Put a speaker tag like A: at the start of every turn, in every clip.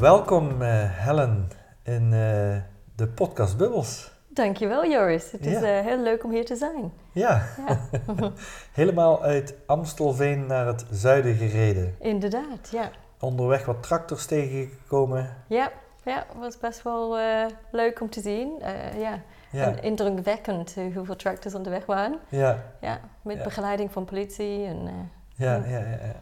A: Welkom uh, Helen in uh, de podcast Bubbles.
B: Dankjewel Joris, het is eh, heel leuk om hier te zijn.
A: Ja,
B: Ja,
A: helemaal uit Amstelveen naar het zuiden gereden.
B: inderdaad, ja.
A: Onderweg wat tractors tegengekomen.
B: Ja, ja was best wel eh, leuk om te zien. Eh, ja.
A: Ja,
B: En indrukwekkend eh, hoeveel tractors onderweg waren.
A: ja,
B: Ja, met begeleiding van politie en... eh,
A: ja, ja. ja, ja.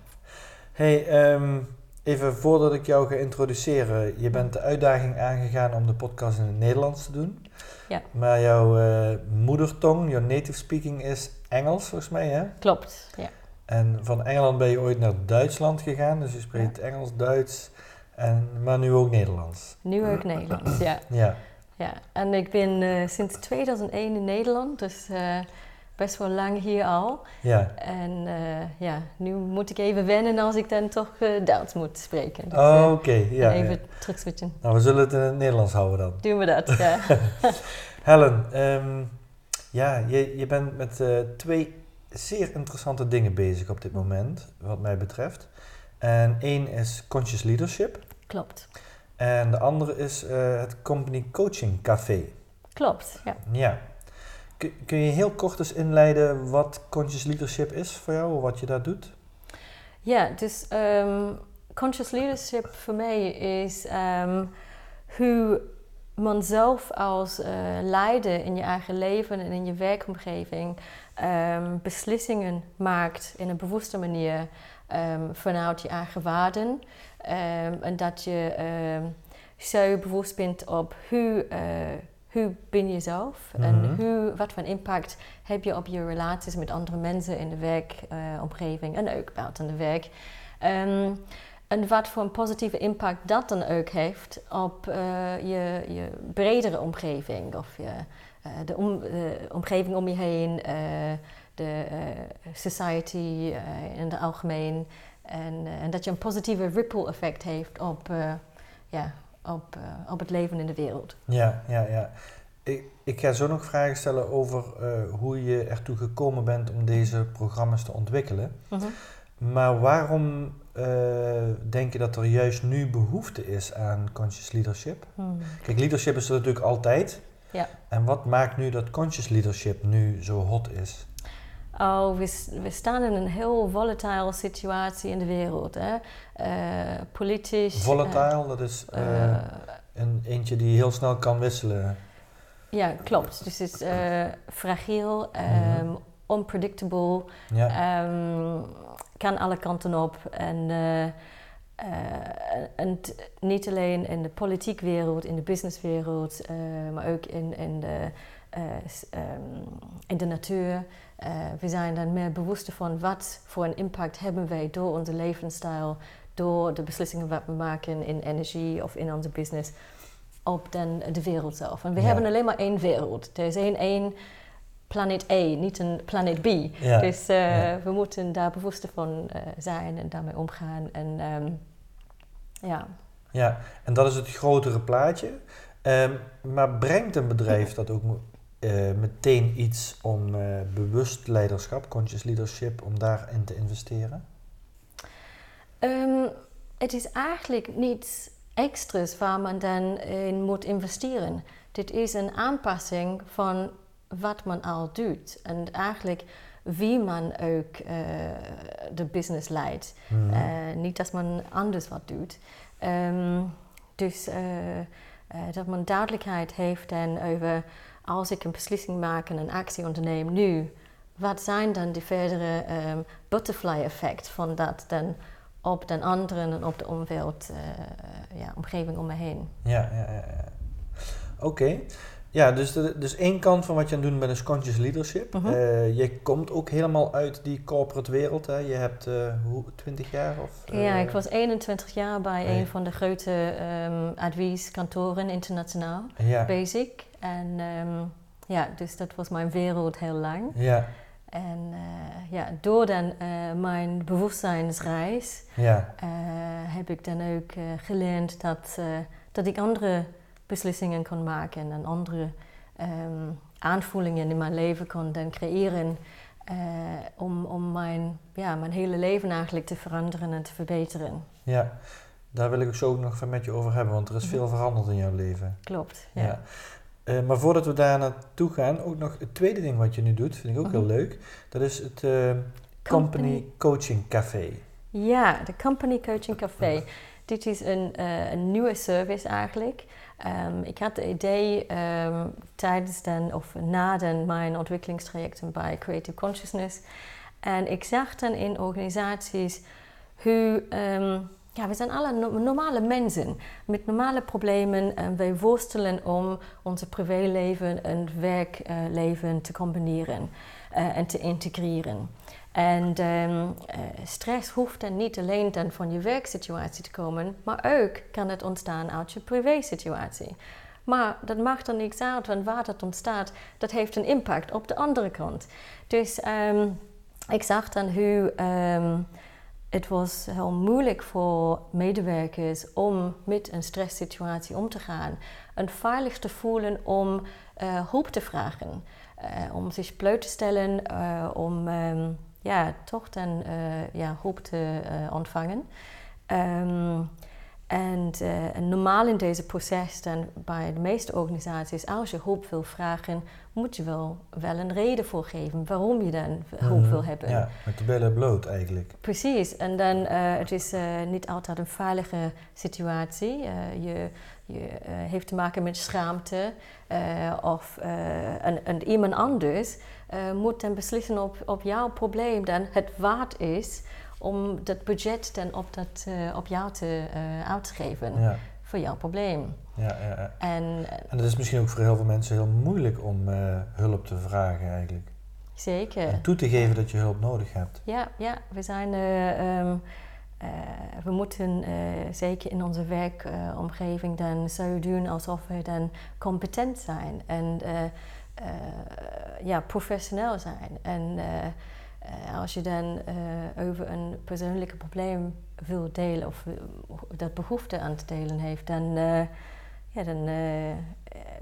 A: Hey, ehm, even voordat ik jou ga introduceren. Je bent de uitdaging aangegaan om de podcast in het Nederlands te doen.
B: Ja.
A: Maar jouw eh, moedertong, jouw native speaking is Engels volgens mij hè?
B: klopt, ja.
A: En van Engeland ben je ooit naar Duitsland gegaan, dus je spreekt Engels, Duits, en, maar nu ook Nederlands.
B: Nu ook Nederlands, ja.
A: Ja,
B: ja. En ik ben eh, sinds 2001 in Nederland, dus eh, best wel lang hier al.
A: ja.
B: En eh, ja, nu moet ik even wennen als ik dan toch eh Duits moet spreken. Dus,
A: Oh,
B: eh,
A: Oké, ja,
B: even
A: ja.
B: terug switchen.
A: Nou, we zullen het in het Nederlands houden dan.
B: Doen we dat, ja.
A: Helen, ehm, ja, je, je bent met twee zeer interessante dingen bezig op dit moment, wat mij betreft. En één is Conscious Leadership
B: Klopt.
A: en de andere is het Company Coaching Café.
B: Klopt, ja.
A: Ja. Kun, je heel kort eens inleiden wat Conscious Leadership is voor jou, wat je daar doet?
B: Ja, dus conscious leadership voor mij is ehm, hoe man zelf als eh, leider in je eigen leven en in je werkomgeving ehm, beslissingen maakt in een bewuste manier vanuit je eigen waarden. En dat je zo bewust bent op hoe, eh, hoe ben je zelf en
A: Mhm.
B: hoe, wat voor impact heb je op je relaties met andere mensen in de werkomgeving en ook buiten de werk. Ehm, en wat voor een positieve impact dat dan ook heeft op eh, je, je bredere omgeving. Of je, eh, de, om, de omgeving om je heen, eh, de eh, society eh, in het algemeen. En, eh, en dat je een positieve ripple effect heeft op, eh, ja, op, eh, op het leven in de wereld.
A: Ja, ja, ja. Ik, ik ga zo nog vragen stellen over eh, hoe je ertoe gekomen bent om deze programma's te ontwikkelen. Maar waarom eh, denk je dat er juist nu behoefte is aan conscious leadership?
B: Hmm.
A: Kijk, leadership is er natuurlijk altijd.
B: Ja.
A: En wat maakt nu dat conscious leadership nu zo hot is?
B: Oh, we, staan in een heel volatile situatie in de wereld. Hè? Eh, politisch.
A: Volatile, dat is
B: eh,
A: eh,
B: eh,
A: een eentje die heel snel kan wisselen.
B: ja, klopt. Dus het is eh, fragiel, ehm, unpredictable,
A: Ja,
B: ehm, kan alle kanten op. En, eh, eh, en niet alleen in de politiekwereld, in de businesswereld, eh, maar ook in, in, de, eh, ehm, in de natuur. Eh, we zijn dan meer bewust van wat voor een impact hebben wij door onze levensstijl, door de beslissingen wat we maken in energie of in onze business op dan de wereld zelf. En we
A: Ja.
B: hebben alleen maar één wereld. Er is één, één planeet A, niet een planeet B.
A: ja.
B: Dus eh,
A: Ja.
B: we moeten daar bewust van eh, zijn en daarmee omgaan. En ehm, ja,
A: Ja, en dat is het grotere plaatje. Ehm, maar brengt een bedrijf dat ook eh, meteen iets om eh, bewust leiderschap, conscious leadership, om daarin te investeren?
B: Ehm, het is eigenlijk niets extra's waar man dan in moet investeren. Dit is een aanpassing van wat man al doet. En eigenlijk wie man ook eh, de business leidt.
A: Mhm.
B: Niet dat men anders wat doet. Ehm, dus dat men duidelijkheid heeft en over als ik een beslissing maak en een actie onderneem nu, wat zijn dan de verdere ehm, butterfly effect van dat dan op de anderen en op de omveld, eh, ja, omgeving om me heen.
A: Ja, ja, ja. Oké. Ja, dus, de, dus één kant van wat je aan het doen bent is conscious leadership.
B: Mhm.
A: Eh, je komt ook helemaal uit die corporate wereld. Hè? Je hebt hoe, 20 jaar? Of,
B: ja, ik was 21 jaar bij
A: nee.
B: een van de grote um, advieskantoren internationaal,
A: ja.
B: Basic. En um, ja, dus dat was mijn wereld heel lang.
A: Ja.
B: En uh, ja, door dan mijn bewustzijnsreis
A: ja.
B: heb ik dan ook geleerd dat, dat ik andere beslissingen kon maken en andere um, aanvoelingen in mijn leven kon dan creëren om, om mijn, ja, mijn hele leven eigenlijk te veranderen en te verbeteren.
A: Ja, daar wil ik het zo ook nog met je over hebben, want er is veel veranderd in jouw leven.
B: Klopt, ja.
A: ja. Uh, maar voordat we daar naartoe gaan, ook nog het tweede ding wat je nu doet, vind ik ook heel leuk. Dat is het uh, Company Coaching Café.
B: Ja, de Company Coaching Café. Dit is een, uh, een nieuwe service eigenlijk. Um, ik had het idee um, tijdens dan, of na dan mijn ontwikkelingstrajecten bij Creative Consciousness. En ik zag dan in organisaties hoe, um, ja, we zijn alle no normale mensen met normale problemen en wij worstelen om onze privéleven en werkleven te combineren uh, en te integreren. En um, uh, stress hoeft dan niet alleen dan van je werksituatie te komen, maar ook kan het ontstaan uit je privésituatie. Maar dat maakt er niks uit, want waar dat ontstaat, dat heeft een impact op de andere kant. Dus um, ik zag dan hoe um, het was heel moeilijk voor medewerkers om met een stresssituatie om te gaan. En veilig te voelen om uh, hulp te vragen, uh, om zich bloot te stellen, uh, om ja, toch dan ja, hulp te ontvangen. Um, en, uh, en, normaal in deze proces, dan bij de meeste organisaties, als je hulp wil vragen, moet je wel, wel een reden voor geven waarom je dan hulp
A: Mhm.
B: wil hebben.
A: Ja, met de billen bloot eigenlijk.
B: Precies, en dan uh, het is uh, niet altijd een veilige situatie. Je je heeft te maken met schaamte of en, en iemand anders moet dan beslissen op, op jouw probleem dan het waard is om dat budget dan op, dat, op jou te uit te geven
A: Ja.
B: voor jouw probleem.
A: Ja, ja, ja.
B: En,
A: En het is misschien ook voor heel veel mensen heel moeilijk om uh, hulp te vragen eigenlijk.
B: Zeker.
A: En toe te geven dat je hulp nodig hebt.
B: Ja, ja we zijn... Uh, um, uh, we moeten zeker in onze werkomgeving dan zo doen alsof we dan competent zijn en ja, professioneel zijn. En als je dan over een persoonlijke probleem wil delen of dat behoefte aan te delen heeft, dan ja, dan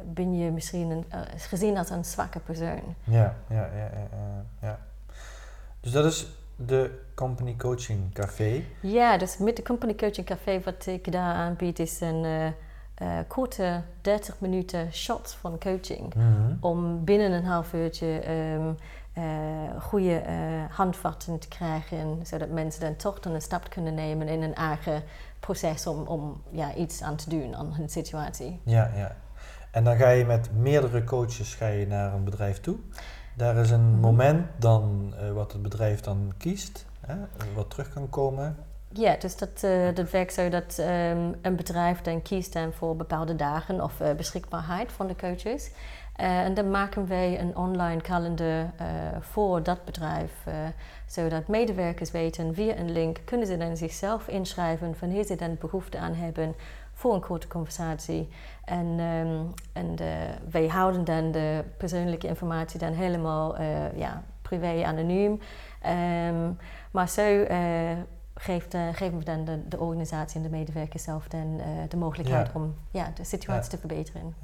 B: ben je misschien een, gezien als een zwakke persoon.
A: Ja, ja, ja, ja, ja. Dus dat is de Company Coaching Café.
B: Ja, dus met de Company Coaching Café wat ik daar aanbied is een uh, korte 30 minuten shot van coaching.
A: Mm -hmm.
B: Om binnen een half uurtje um, goede handvatten te krijgen, zodat mensen dan toch dan een stap kunnen nemen in een eigen proces om, om ja, iets aan te doen aan hun situatie.
A: Ja, ja. En dan ga je met meerdere coaches ga je naar een bedrijf toe. Daar is een
B: Mhm.
A: moment dan uh, wat het bedrijf dan kiest, hè, wat terug kan komen.
B: Ja, dus dat, uh, dat werkt zo dat um, een bedrijf dan kiest dan voor bepaalde dagen of uh, beschikbaarheid van de coaches. En dan maken wij een online kalender voor dat bedrijf, zodat medewerkers weten via een link kunnen ze dan zichzelf inschrijven wanneer ze dan behoefte aan hebben voor een korte conversatie. En, um, en de, wij houden dan de persoonlijke informatie dan helemaal uh, ja, privé anoniem. Um, maar zo uh, geeft, uh, geven we dan de, de, organisatie en de medewerkers zelf dan de mogelijkheid
A: Ja.
B: om ja, de situatie
A: Ja.
B: te verbeteren.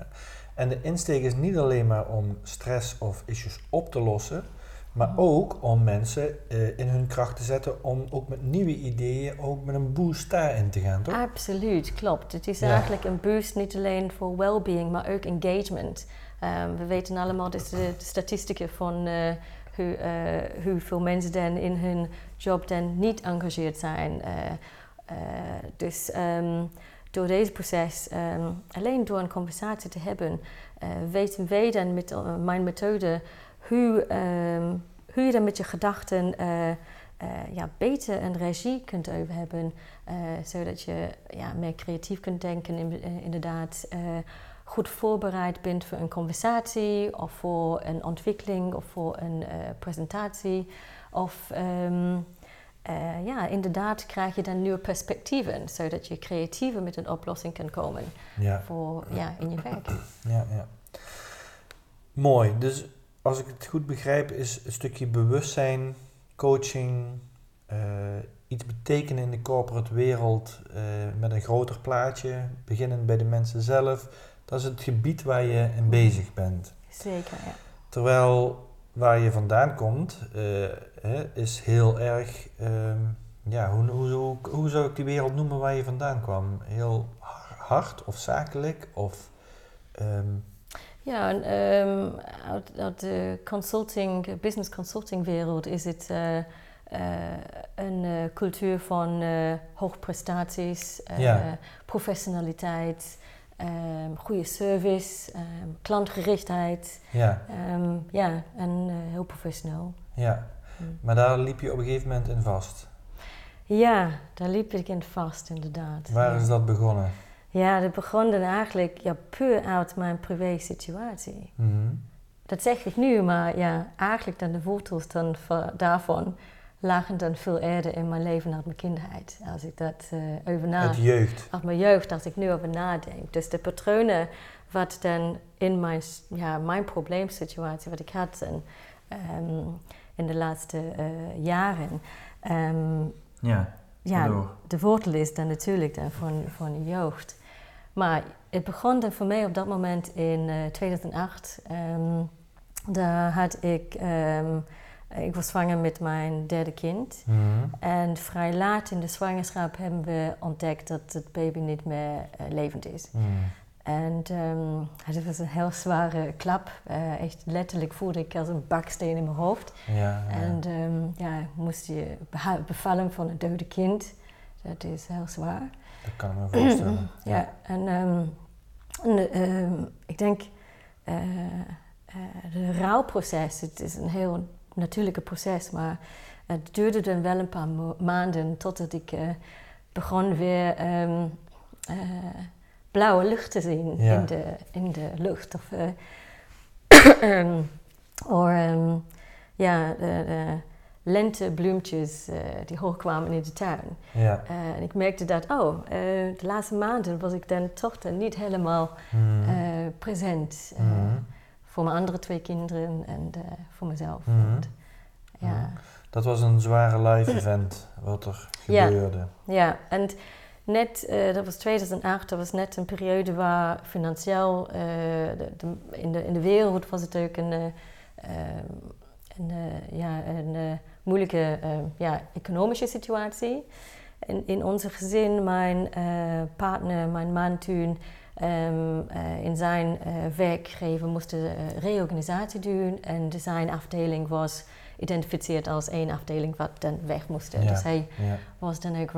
A: En de insteek is niet alleen maar om stress of issues op te lossen, maar
B: Mhm.
A: ook om mensen uh, in hun kracht te zetten om ook met nieuwe ideeën, ook met een boost daarin te gaan, toch?
B: Absoluut, klopt. Het is
A: Ja.
B: eigenlijk een boost niet alleen voor well-being, maar ook engagement. Um, we weten allemaal dus de, de statistieken van uh, hoe, uh, hoeveel mensen dan in hun job dan niet engageerd zijn. Dus um, door deze proces, um, alleen door een conversatie te hebben, weten wij dan met mijn methode hoe, um, hoe je dan met je gedachten uh, uh, ja, beter een regie kunt over hebben, uh, zodat je ja, meer creatief kunt denken, in, inderdaad goed voorbereid bent voor een conversatie of voor een ontwikkeling of voor een eh, presentatie. Of ehm, eh, ja, inderdaad krijg je dan nieuwe perspectieven, zodat je creatiever met een oplossing kan komen
A: Ja,
B: voor, ja, in je werk.
A: ja, ja. Mooi. Dus als ik het goed begrijp, is een stukje bewustzijn, coaching, eh, iets betekenen in de corporate wereld eh, met een groter plaatje, beginnend bij de mensen zelf. Dat is het gebied waar je in bezig bent.
B: Zeker, ja.
A: Terwijl waar je vandaan komt, eh, hè, is heel erg, ehm, ja, hoe, hoe, hoe, hoe zou ik die wereld noemen waar je vandaan kwam? Heel hard of zakelijk of... ehm,
B: Ja, en, ehm, uit, uit de consulting, business consulting wereld is het eh, eh, een cultuur van hoogprestaties,
A: Ja.
B: professionaliteit, ehm, goede service, ehm, klantgerichtheid.
A: ja,
B: ehm, ja, en eh, heel professioneel.
A: ja.
B: Mm.
A: Maar daar liep je op een gegeven moment in vast.
B: Ja, daar liep ik in vast inderdaad.
A: Waar
B: ja.
A: is dat begonnen?
B: Ja, dat begon dan eigenlijk ja, puur uit mijn privé situatie.
A: Mhm.
B: Dat zeg ik nu, maar ja, eigenlijk dan de wortels dan va- daarvan lagen dan veel eerder in mijn leven uit mijn kinderheid. Als ik dat eh over na,
A: Uit jeugd.
B: uit mijn jeugd, als ik nu over nadenk. Dus de patronen wat dan in mijn, ja, mijn probleemsituatie, wat ik had en, ehm, in de laatste eh, jaren. ehm,
C: Ja,
B: ja, de wortel is dan natuurlijk dan van, van de jeugd. Maar het begon dan voor mij op dat moment in eh, 2008. Ehm, daar had ik, ik was zwanger met mijn derde kind.
A: Mhm.
B: En vrij laat in de zwangerschap hebben we ontdekt dat het baby niet meer eh, levend is.
A: Mhm.
B: En ehm, het was een heel zware klap. Eh, echt letterlijk voelde ik als een baksteen in mijn hoofd.
A: Ja, ja.
B: En ehm, ja, moest je bevallen van een dode kind. Dat is heel zwaar.
A: dat kan ik me voorstellen.
B: Ja, en, ehm, en, ik denk, eh eh de rouwproces, het is een heel natuurlijke proces, maar het duurde dan wel een paar maanden totdat ik eh, begon weer ehm, eh, blauwe lucht te zien
A: Ja.
B: in, de, in de lucht. Of, eh, ehm, of ehm, ja, de, de lentebloempjes eh, die hoogkwamen in de tuin.
A: Ja.
B: En ik merkte dat, oh, de laatste maanden was ik dan toch dan niet helemaal eh, present.
A: Mhm.
B: Voor mijn andere twee kinderen en voor mezelf.
A: Mhm.
B: En, ja.
A: Dat was een zware live event wat er gebeurde.
B: ja, en net, eh, dat was 2008, dat was net een periode waar financieel, eh, de, de- in, de, in de wereld was het ook een, eh, een, ja, een moeilijke ja, economische situatie. In, in onze gezin, mijn partner, mijn man toen, ehm, eh, in zijn eh, werkgever moest de eh, reorganisatie doen en de zijn afdeling was identificeerd als één afdeling wat dan weg moest.
A: Ja.
B: Dus hij
A: Ja.
B: was dan ook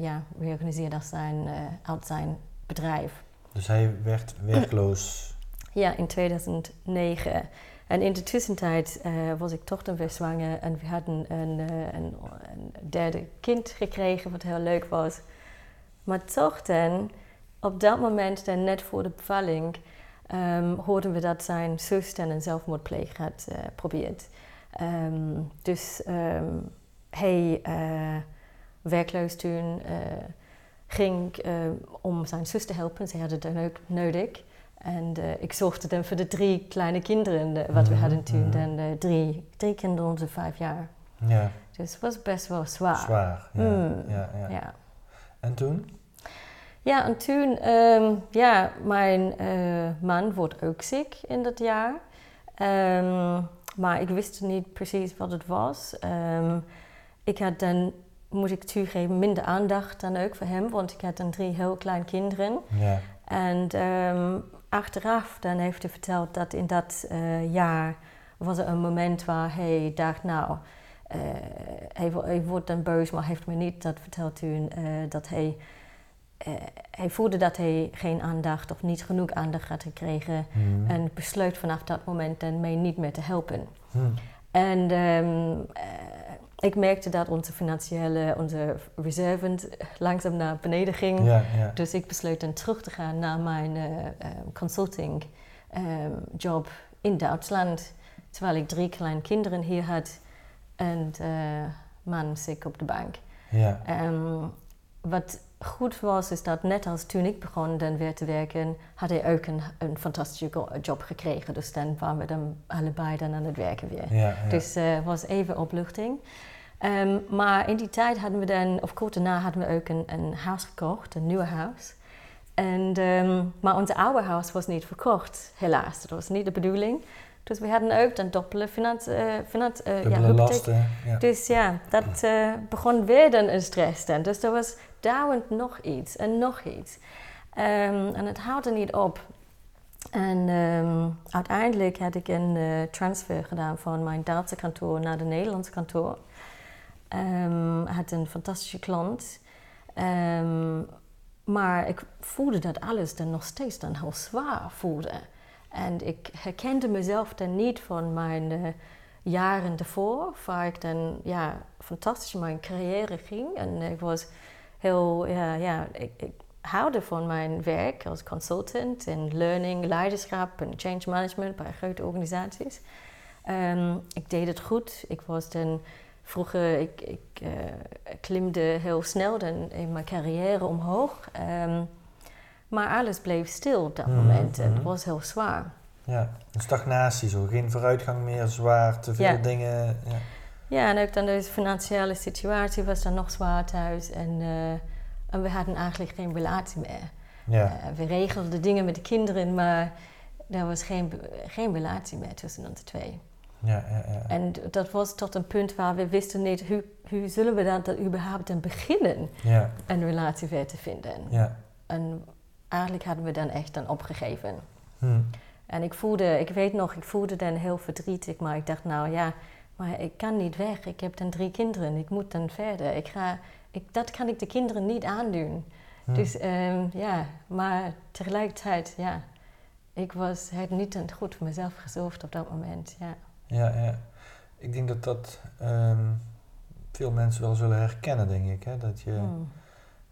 B: ja, reorganiseerd als zijn, uit zijn bedrijf.
A: Dus hij werd werkloos.
B: Ja, in 2009. En in de tussentijd was ik toch dan weer zwanger en we hadden een, een, een derde kind gekregen, wat heel leuk was. Maar toch dan, op dat moment, dan net voor de bevalling, ehm, hoorden we dat zijn zus een zelfmoordpleeg had eh geprobeerd. Ehm, dus ehm, hij, eh, werkloos toen, eh, ging om zijn zus te helpen. Ze hadden het dan ook nodig. En ik zorgde dan voor de drie kleine kinderen, wat we
A: Mhm,
B: hadden toen.
A: mhm.
B: Dan drie, drie kinderen onder vijf jaar.
A: Ja,
B: Dus het was best wel zwaar.
A: zwaar. Ja,
B: Mm.
A: ja, ja.
B: Ja.
A: En toen?
B: Ja, en toen, ehm, ja, mijn eh, man wordt ook ziek in dat jaar. Ehm, maar ik wist niet precies wat het was. Ehm, ik had dan, moet ik toegeven, minder aandacht dan ook voor hem, want ik had dan drie heel kleine kinderen.
A: Ja.
B: En achteraf dan heeft hij verteld dat in dat eh, jaar was er een moment waar hij dacht, nou, eh, hij, wo- hij wordt dan boos, maar heeft me niet dat verteld toen, dat hij, eh, hij voelde dat hij geen aandacht of niet genoeg aandacht had gekregen
A: Mhm.
B: en besloot vanaf dat moment dan mij niet meer te helpen.
A: Hm.
B: En ehm, eh, ik merkte dat onze financiële, onze reserven langzaam naar beneden ging. Dus ik besloot dan terug te gaan naar mijn uh, consulting um, job in Duitsland. Terwijl ik drie kleine kinderen hier had en man ziek op de bank. Um, wat goed was, is dat net als toen ik begon dan weer te werken, had hij ook een, een fantastische job gekregen. Dus dan waren we dan allebei dan aan het werken weer.
A: Ja, ja.
B: Dus het uh, was even opluchting. Um, maar in die tijd hadden we dan, of kort daarna, hadden we ook een, een huis gekocht, een nieuwe huis. En, um, maar onze oude huis was niet verkocht, helaas. Dat was niet de bedoeling. Dus we hadden ook dan dubbele finans, uh, finans, uh,
A: Dubbele
B: ja,
A: lasten. Ja.
B: Dus ja, dat uh, begon weer dan een stress dan. Dus er was nog iets en nog iets. Um, en het houdt er niet op. En um, uiteindelijk had ik een uh, transfer gedaan van mijn Duitse kantoor naar de Nederlandse kantoor. Um, had een fantastische klant. maar ik voelde dat alles dan nog steeds dan heel zwaar voelde. En ik herkende mezelf dan niet van mijn uh, jaren ervoor, waar ik dan ja, fantastisch mijn carrière ging. En ik was heel, ja, ja ik, ik houden van mijn werk als consultant in learning, leiderschap en change management bij grote organisaties. Um, ik deed het goed. Ik was dan vroeger, ik, ik uh, klimde heel snel dan in mijn carrière omhoog. Um, maar alles bleef stil op dat
A: Mhm,
B: moment. Het
A: mhm.
B: was heel zwaar.
A: Ja, een stagnatie zo. Geen vooruitgang meer, zwaar, te veel
B: Ja.
A: dingen. Ja.
B: Ja, en ook dan deze financiële situatie was dan nog zwaar thuis. En, eh, en we hadden eigenlijk geen relatie meer.
A: Ja.
B: Eh, we regelden dingen met de kinderen, maar er was geen, geen relatie meer tussen ons twee.
A: Ja, ja, ja.
B: En dat was tot een punt waar we wisten niet hoe, hoe zullen we dan, dat überhaupt dan beginnen
A: ja,
B: een relatie weer te vinden.
A: ja.
B: En eigenlijk hadden we dan echt dan opgegeven.
A: Hm.
B: En ik voelde, ik weet nog, ik voelde dan heel verdrietig, maar ik dacht nou ja, maar ik kan niet weg. Ik heb dan drie kinderen, ik moet dan verder. Ik ga, ik, dat kan ik de kinderen niet aandoen.
A: Hm.
B: Dus ehm, ja, maar tegelijkertijd, ja, ik was, had niet goed voor mezelf gezorgd op dat moment. Ja,
A: Ja, ja. Ik denk dat dat ehm, veel mensen wel zullen herkennen, denk ik. Hè? Dat je
B: Hmm.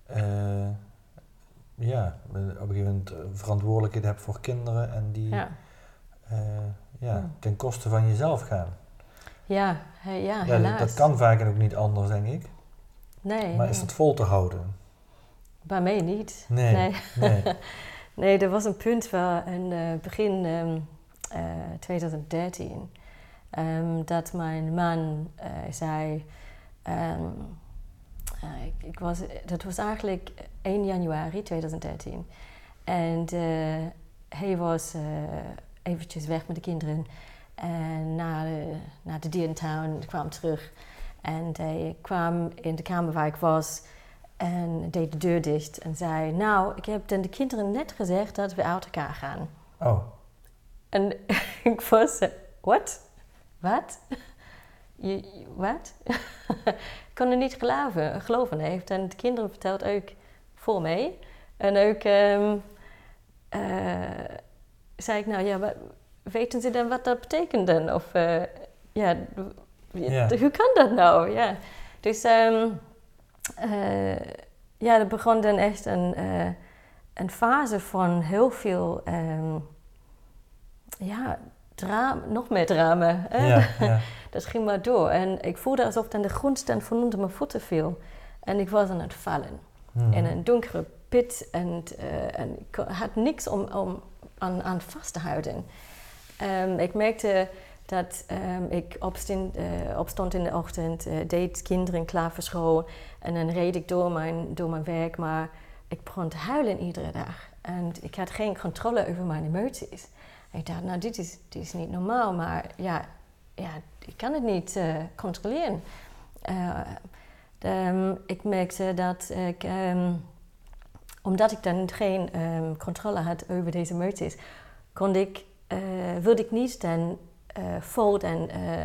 A: eh, ja, op een gegeven moment eh, verantwoordelijkheid hebt voor kinderen en die
B: ja.
A: eh, ja,
B: Hmm.
A: ten koste van jezelf gaan.
B: Ja, he- ja,
A: Ja, dat,
B: helaas.
A: dat kan vaak ook niet anders, denk ik.
B: Nee,
A: Maar is dat vol te houden?
B: bij mij niet.
A: Nee.
B: nee.
A: Nee.
B: Nee, er was een punt waar in eh, begin ehm, eh, 2013 ehm, dat mijn man eh, zei. ehm, eh, ik, ik was, dat was eigenlijk 1 januari 2013. En hij was eventjes weg met de kinderen en naar de, naar de dierentuin kwam terug. En hij kwam in de kamer waar ik was en deed de deur dicht en zei: Nou, ik heb de kinderen net gezegd dat we uit elkaar gaan.
A: Oh,
B: En ik was: eh, Wat? Wat? Wat? ik kon het niet geloven. geloven. Heeft dan de kinderen verteld ook voor mij. En ook ehm, eh, zei ik: Nou ja, wa- weten ze dan wat dat betekent dan? Of eh, ja,
A: Ja.
B: hoe kan dat nou? Ja. Dus eh, ja, er begon dan echt een, eh, een fase van heel veel, ehm, ja, drama, nog meer drama. hè.
A: ja, ja.
B: Dat ging maar door. En ik voelde alsof dan de grondstand van onder mijn voeten viel. En ik was aan het vallen.
A: Hm.
B: In een donkere pit. En, en ik had niks om, om aan, aan vast te houden. Ehm, ik merkte dat ehm, ik eh, opstond in de ochtend, eh, deed kinderen klaar voor school. En dan reed ik door mijn, door mijn werk. Maar ik begon te huilen iedere dag. En ik had geen controle over mijn emoties. Ik dacht, nou, dit is, dit is niet normaal. Maar ja, ja ik kan het niet eh, controleren. Eh, ehm, ik merkte dat ik, omdat ik dan geen controle had over deze emoties, kon ik, eh, wilde ik niet dan eh, vol dan, eh,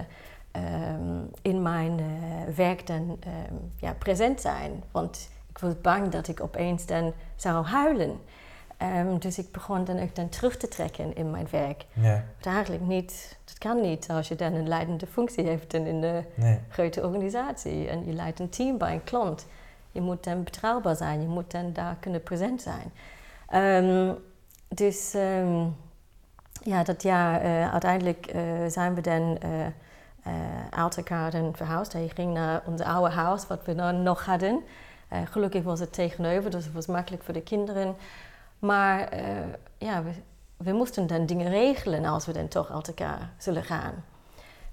B: ehm, in mijn eh, werk dan ehm, ja, present zijn. Want ik was bang dat ik opeens dan zou huilen. Ehm, dus ik begon dan ook dan terug te trekken in mijn werk.
A: Ja.
B: Wat eigenlijk niet, dat kan niet als je dan een leidende functie heeft in een
A: Nee.
B: grote organisatie en je leidt een team bij een klant. Je moet dan betrouwbaar zijn, je moet dan daar kunnen present zijn. Ehm, dus ja, dat jaar eh, uiteindelijk eh, zijn we dan eh eh, uit elkaar verhuisd. Hij ging naar ons oude huis, wat we dan nog hadden. Gelukkig was het tegenover, dus het was makkelijk voor de kinderen. Maar ja, we, we moesten dan dingen regelen als we dan toch uit elkaar zullen gaan.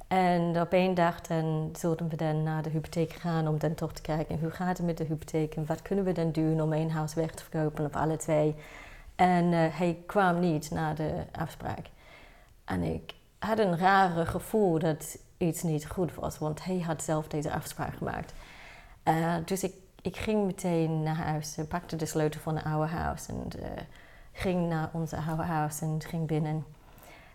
B: En op één dag dan zullen we dan naar de hypotheek gaan om dan toch te kijken hoe gaat het met de hypotheek en wat kunnen we dan doen om één huis weg te verkopen of alle twee. En eh, hij kwam niet naar de afspraak. En ik had een rare gevoel dat iets niet goed was, want hij had zelf deze afspraak gemaakt. Eh, dus ik, ik ging meteen naar huis, eh, pakte de sleutel van het oude huis en ging naar ons oude huis en ging binnen.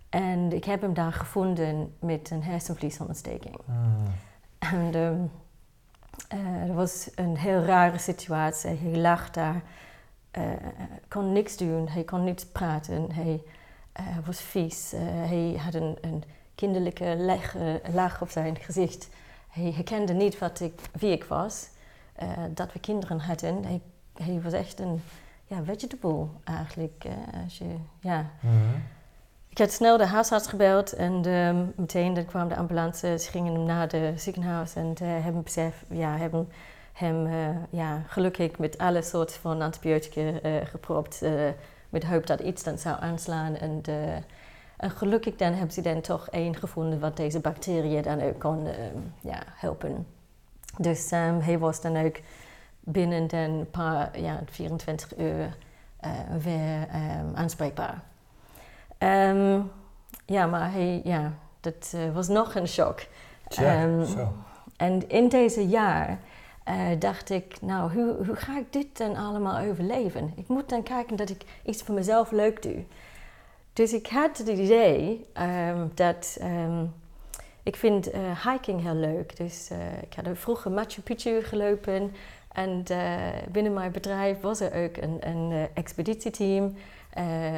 B: En ik heb hem daar gevonden met een hersenvliesontsteking.
A: Mm.
B: En ehm, dat was een heel rare situatie. Hij lag daar, eh, kon niks doen, hij kon niet praten, hij eh, was vies. Eh, hij had een, een kinderlijke leg, eh, laag op zijn gezicht. Hij herkende niet wat ik, wie ik was, dat we kinderen hadden. Hij, hij was echt een ja, vegetable eigenlijk. als je, ja.
A: Mhm.
B: Ik had snel de huisarts gebeld en ehm, meteen dan kwam de ambulance. Ze gingen hem naar de ziekenhuis en hebben, besef, ja, hebben hem eh, ja, gelukkig met alle soorten van antibiotica eh, gepropt. eh, met hoop dat iets dan zou aanslaan. En, en gelukkig dan hebben ze dan toch één gevonden wat deze bacteriën dan ook kon ja, helpen. Dus ehm, hij was dan ook binnen een paar, ja, 24 uur weer ehm, aanspreekbaar. Ehm, ja, maar hij, ja, dat was nog een shock.
A: Zo.
B: En in deze jaar eh, dacht ik, nou, hoe, hoe ga ik dit dan allemaal overleven? Ik moet dan kijken dat ik iets voor mezelf leuk doe. Dus ik had het idee ehm, dat ehm, ik vind eh, hiking heel leuk. Dus eh, ik had vroeger Machu Picchu gelopen. En binnen mijn bedrijf was er ook een, een expeditieteam.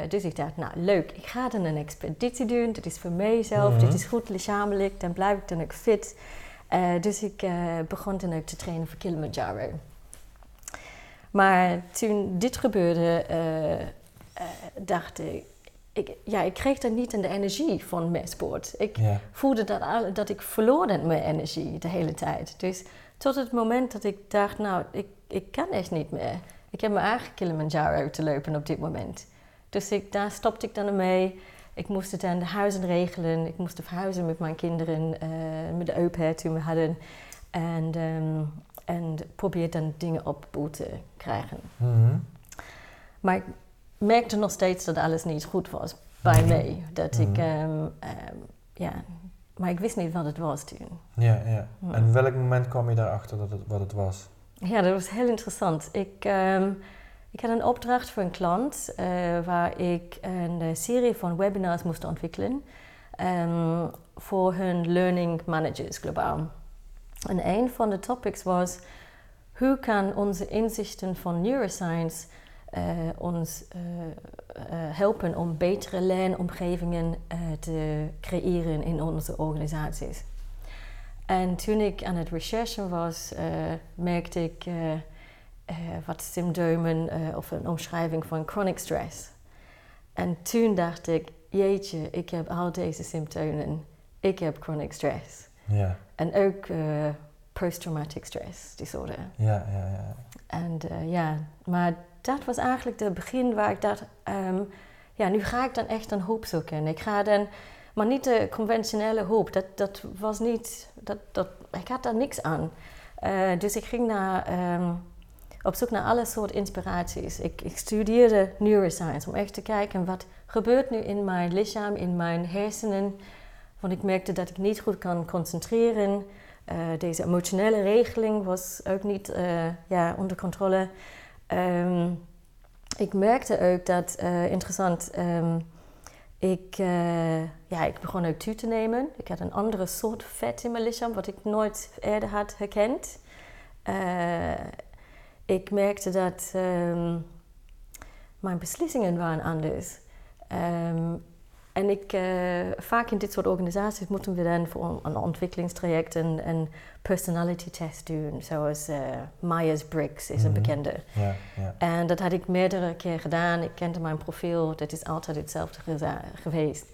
B: Dus ik dacht, nou leuk, ik ga dan een expeditie doen. Dit is voor mijzelf,
A: Mhm.
B: dit is goed lichamelijk, dan blijf ik dan ook fit. Eh, dus ik eh, begon dan ook te trainen voor Kilimanjaro. Maar toen dit gebeurde, eh, dacht ik, ik, ja, ik kreeg dan niet aan de energie van mijn sport. Ik voelde dat, dat ik verloor mijn energie de hele tijd. Dus tot het moment dat ik dacht, nou, ik, ik kan echt niet meer. Ik heb mijn eigen Kilimanjaro te lopen op dit moment. Dus ik, daar stopte ik dan mee. Ik moest het aan de huizen regelen. Ik moest verhuizen met mijn kinderen, eh, met de opa toen we hadden. En, ehm en probeer dan dingen op boel te krijgen.
A: Mhm.
B: Maar ik merkte nog steeds dat alles niet goed was bij mij. Dat ik, ehm, ja, maar ik wist niet wat het was toen.
A: Ja, ja. En welk moment kwam je daarachter dat het, wat het was?
B: Ja, dat was heel interessant. Ik, ik had een opdracht voor een klant eh, waar ik een eh, serie van webinars moest ontwikkelen ehm, voor hun learning managers globaal. En een van de topics was hoe kan onze inzichten van neuroscience eh, ons helpen om betere leeromgevingen te creëren in onze organisaties. En toen ik aan het recherchen was, merkte ik eh, wat symptomen eh, of een omschrijving van chronic stress. En toen dacht ik, jeetje, ik heb al deze symptomen. Ik heb chronic stress.
A: Ja,
B: En ook eh, post-traumatic stress disorder.
A: ja, ja. ja.
B: En ja, maar dat was eigenlijk het begin waar ik dacht, ehm, ja, nu ga ik dan echt een hulp zoeken. Ik ga dan, maar niet de conventionele hulp, dat, dat was niet, dat, dat, ik had daar niks aan. Dus ik ging naar, ehm, op zoek naar alle soorten inspiraties. Ik, ik studeerde neuroscience om echt te kijken wat gebeurt nu in mijn lichaam, in mijn hersenen. Want ik merkte dat ik niet goed kan concentreren. Eh, deze emotionele regeling was ook niet eh, ja, onder controle. Ehm, ik merkte ook dat, eh, interessant, ehm, ik, ja, ik begon ook toe te nemen. Ik had een andere soort vet in mijn lichaam, wat ik nooit eerder had herkend. Eh, ik merkte dat ehm, mijn beslissingen waren anders. Ehm, en ik, uh, vaak in dit soort organisaties moeten we dan voor een ontwikkelingstraject een, een personality test doen. Zoals uh, Myers-Briggs is een mhm. bekende. Ja, ja. En dat had ik meerdere keer gedaan. Ik kende mijn profiel. Dat is altijd hetzelfde geweest.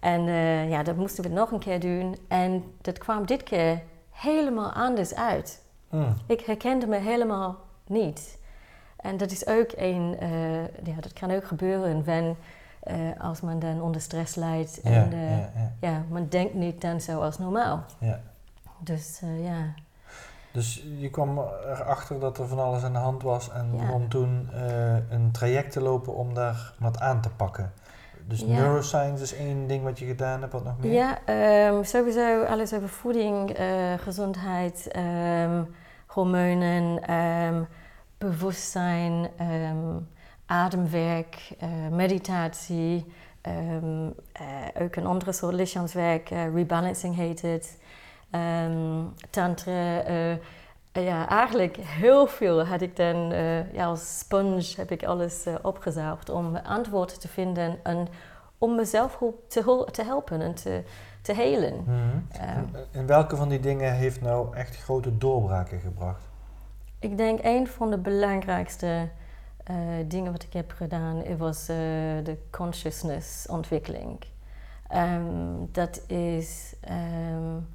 B: En uh, ja, dat moesten we nog een keer doen. En dat kwam dit keer helemaal anders uit. Mm. Ik herkende me helemaal niet. En dat is ook een, ja, dat kan ook gebeuren wanneer uh, als men dan onder stress lijdt. En ja, uh, ja, ja. men denkt niet dan zoals normaal. Ja. Dus ja.
A: Dus je kwam erachter dat er van alles aan de hand was en begon toen een traject te lopen om daar wat aan te pakken. Dus neuroscience is één ding wat je gedaan hebt, wat nog meer?
B: Ja, um, sowieso alles over voeding, gezondheid, um, hormonen, um, bewustzijn, ademwerk, uh, meditatie, um, uh, ook een andere soort lichaamswerk, uh, rebalancing heet het, um, tantra. ja, eigenlijk heel veel had ik dan, ja, als sponge heb ik alles opgezocht om antwoorden te vinden en om mezelf te, te helpen en te, te helen. Mm
A: -hmm. en welke van die dingen heeft nou echt grote doorbraken gebracht?
B: Ik denk een van de belangrijkste uh, dingen wat ik heb gedaan, was uh, de consciousness ontwikkeling. Um, dat, is, um,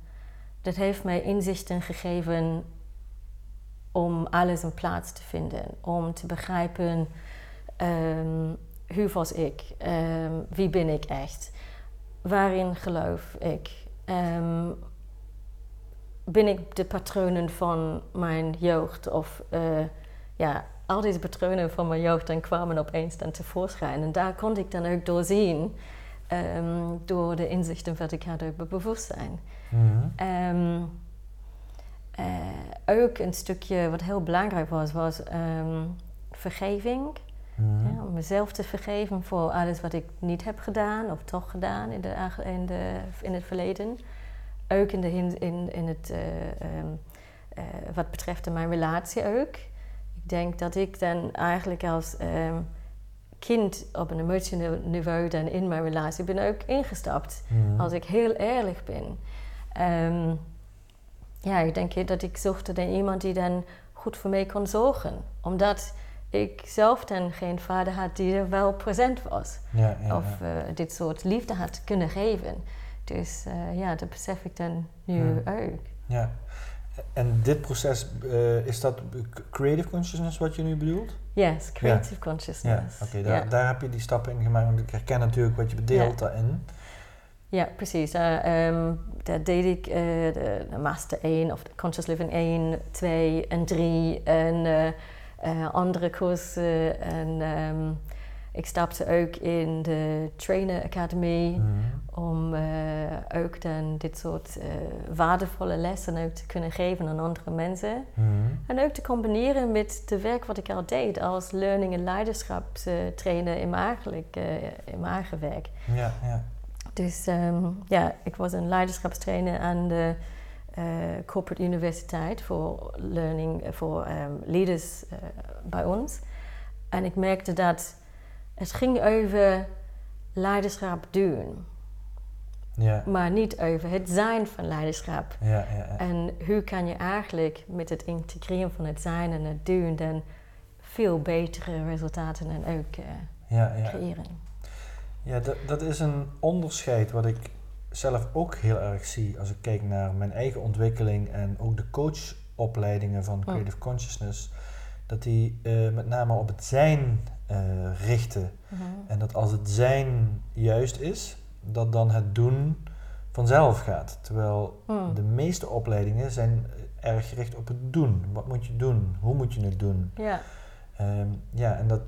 B: dat heeft mij inzichten gegeven om alles een plaats te vinden, om te begrijpen um, hoe was ik, wie ben ik echt, waarin geloof ik, ben ik de patronen van mijn jeugd of uh, ja, al deze patronen van mijn jeugd dan kwamen opeens dan tevoorschijn. En daar kon ik dan ook doorzien um, door de inzichten wat ik had over bewustzijn. Mm um, uh, ook een stukje wat heel belangrijk was, was um, vergeving. Mm ja, om mezelf te vergeven voor alles wat ik niet heb gedaan of toch gedaan in, de, in, de, in het verleden. Ook in, de, in, in het, uh, uh, wat betreft mijn relatie ook denk dat ik dan eigenlijk als um, kind op een emotioneel niveau dan in mijn relatie ben ook ingestapt. Mhm. Als ik heel eerlijk ben. Um, ja, ik denk dat ik zocht naar iemand die dan goed voor mij kon zorgen. Omdat ik zelf dan geen vader had die er wel present was. Ja, ja, of uh, dit soort liefde had kunnen geven. Dus uh, ja, dat besef ik dan nu mhm. ook.
A: Ja. En dit proces, uh, is dat creative consciousness wat je nu bedoelt?
B: Yes, creative consciousness.
A: Ja, oké, daar, daar heb je die stappen in gemaakt, want ik herken natuurlijk wat je bedeelt daarin.
B: Ja, precies. Uh, um, daar deed ik uh, de, de, Master 1 of de Conscious Living 1, 2 en 3 en andere cursussen en... Um, ik stapte ook in de Trainer Academy mhm. om uh, ook dan dit soort uh, waardevolle lessen ook te kunnen geven aan andere mensen. Mhm. En ook te combineren met de werk wat ik al deed als learning- en leiderschapstrainer in mijn, eigenlijk, uh, in mijn eigen werk. Ja, ja. Dus um, ja, ik was een leiderschapstrainer aan de Corporate Universiteit voor learning, voor um, leaders bij ons. En ik merkte dat het ging over leiderschap doen. Ja. Maar niet over het zijn van leiderschap. Ja, ja, en hoe kan je eigenlijk met het integreren van het zijn en het doen dan veel betere resultaten en ook uh, creëren.
A: Ja, dat, dat is een onderscheid wat ik zelf ook heel erg zie als ik kijk naar mijn eigen ontwikkeling en ook de coachopleidingen van Creative Consciousness. Dat die uh, met name op het zijn uh, richten. Mhm. En dat als het zijn juist is, dat dan het doen vanzelf gaat. Terwijl mm. de meeste opleidingen zijn erg gericht op het doen. Wat moet je doen? Hoe moet je het doen? Ja, um, ja en dat,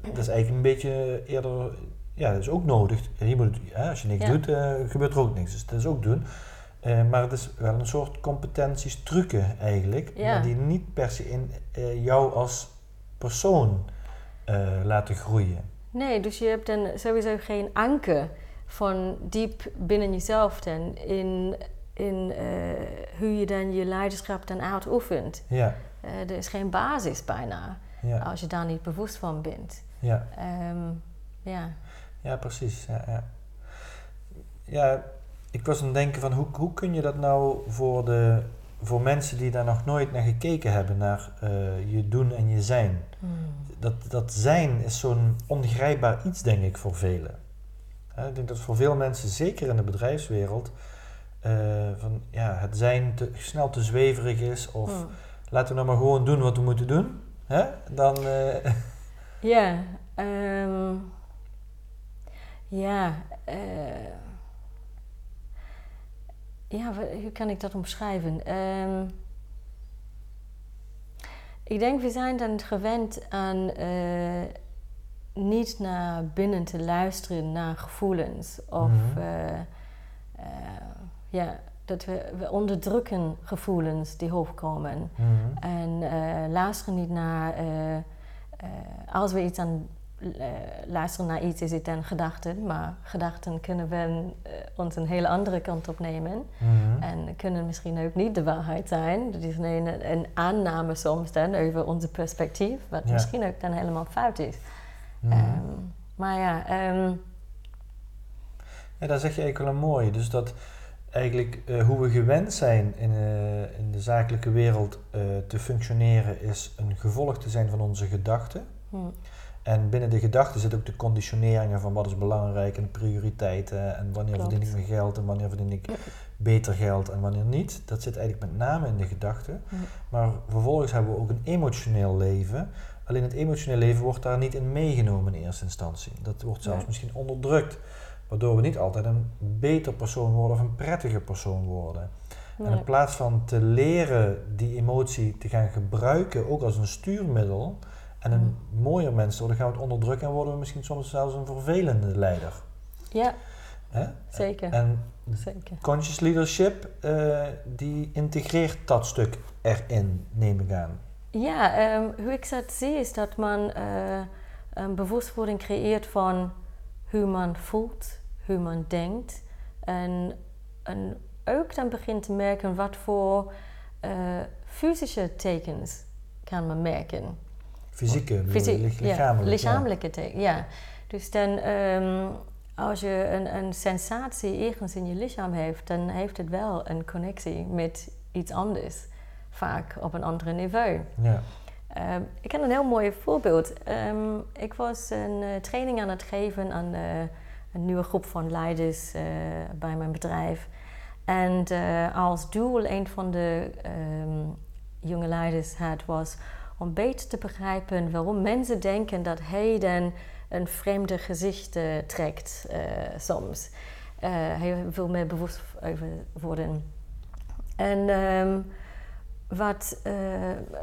A: dat is eigenlijk een beetje eerder... Ja, dat is ook nodig. Je moet het, als je niks doet, uh, gebeurt er ook niks. Dus dat is ook doen. Uh, maar het is wel een soort competenties, trucken eigenlijk, maar die niet per se in uh, jou als persoon laten groeien.
B: Nee, dus je hebt dan sowieso geen anker van diep binnen jezelf dan in, in uh, hoe je dan je leiderschap dan uitoefent. Ja. Uh, er is geen basis bijna, ja. als je daar niet bewust van bent.
A: Ja.
B: Ehm, ja.
A: Ja, precies. Ja, ja. ja, ik was aan het denken van hoe, hoe kun je dat nou voor, de, voor mensen die daar nog nooit naar gekeken hebben, naar eh, je doen en je zijn.
B: Hmm.
A: Dat, dat zijn is zo'n ongrijpbaar iets, denk ik, voor velen. Ik denk dat voor veel mensen, zeker in de bedrijfswereld, eh, van, ja, het zijn te, snel te zweverig is. Of
B: Hmm.
A: laten we nou maar gewoon doen wat we moeten doen. Hè? Dan, eh,
B: Ja, ehm, ja, eh, ja, hoe kan ik dat omschrijven? Ehm, ik denk we zijn dan gewend aan eh, niet naar binnen te luisteren naar gevoelens of
A: Mhm.
B: eh, eh, ja, dat we, we onderdrukken gevoelens die hoogkomen.
A: mhm.
B: En luisteren niet naar. als we iets aan luisteren naar iets, is het dan gedachten. Maar gedachten kunnen we eh, ons een hele andere kant op nemen.
A: Mhm.
B: En kunnen misschien ook niet de waarheid zijn. Dat is een, een aanname soms dan over onze perspectief. Wat
A: Ja.
B: misschien ook dan helemaal fout is. Ehm, maar ja, ehm,
A: Ja, daar zeg je eigenlijk wel een mooie. Dus dat eigenlijk eh, hoe we gewend zijn in, eh, in de zakelijke wereld eh, te functioneren, is een gevolg te zijn van onze gedachten.
B: hm,
A: En binnen de gedachten zit ook de conditioneringen van wat is belangrijk en prioriteiten en wanneer
B: Klopt.
A: verdien ik mijn geld en wanneer verdien ik beter geld en wanneer niet. Dat zit eigenlijk met name in de gedachten. Maar vervolgens hebben we ook een emotioneel leven. Alleen het emotioneel leven wordt daar niet in meegenomen in eerste instantie. Dat wordt zelfs misschien onderdrukt. Waardoor we niet altijd een beter persoon worden of een prettige persoon worden. En in plaats van te leren die emotie te gaan gebruiken, ook als een stuurmiddel, en een mooier mens worden, gaan we het onderdrukken en worden we misschien soms zelfs een vervelende leider.
B: ja,
A: Hè?
B: zeker.
A: En
B: zeker.
A: conscious leadership, eh, die integreert dat stuk erin, neem ik aan.
B: Ja, ehm, hoe ik dat zie is dat man eh, een bewustwording creëert van hoe man voelt, hoe man denkt. En, en ook dan begint te merken wat voor eh, fysische tekens kan man merken.
A: Fysieke, bedoel je,
B: Fysie-
A: lich-
B: ja,
A: lichamelijk.
B: lichamelijke tekens, ja. Dus dan, ehm, als je een, een sensatie ergens in je lichaam heeft, dan heeft het wel een connectie met iets anders. Vaak op een ander niveau.
A: Ja.
B: Ehm, ik heb een heel mooi voorbeeld. Ehm, ik was een eh, training aan het geven aan eh, een nieuwe groep van leiders eh, bij mijn bedrijf. En als doel, een van de jonge leiders had, was om beter te begrijpen waarom mensen denken dat hij dan een vreemde gezicht eh, trekt eh, soms. Eh, hij wil meer bewust over worden. En ehm, wat,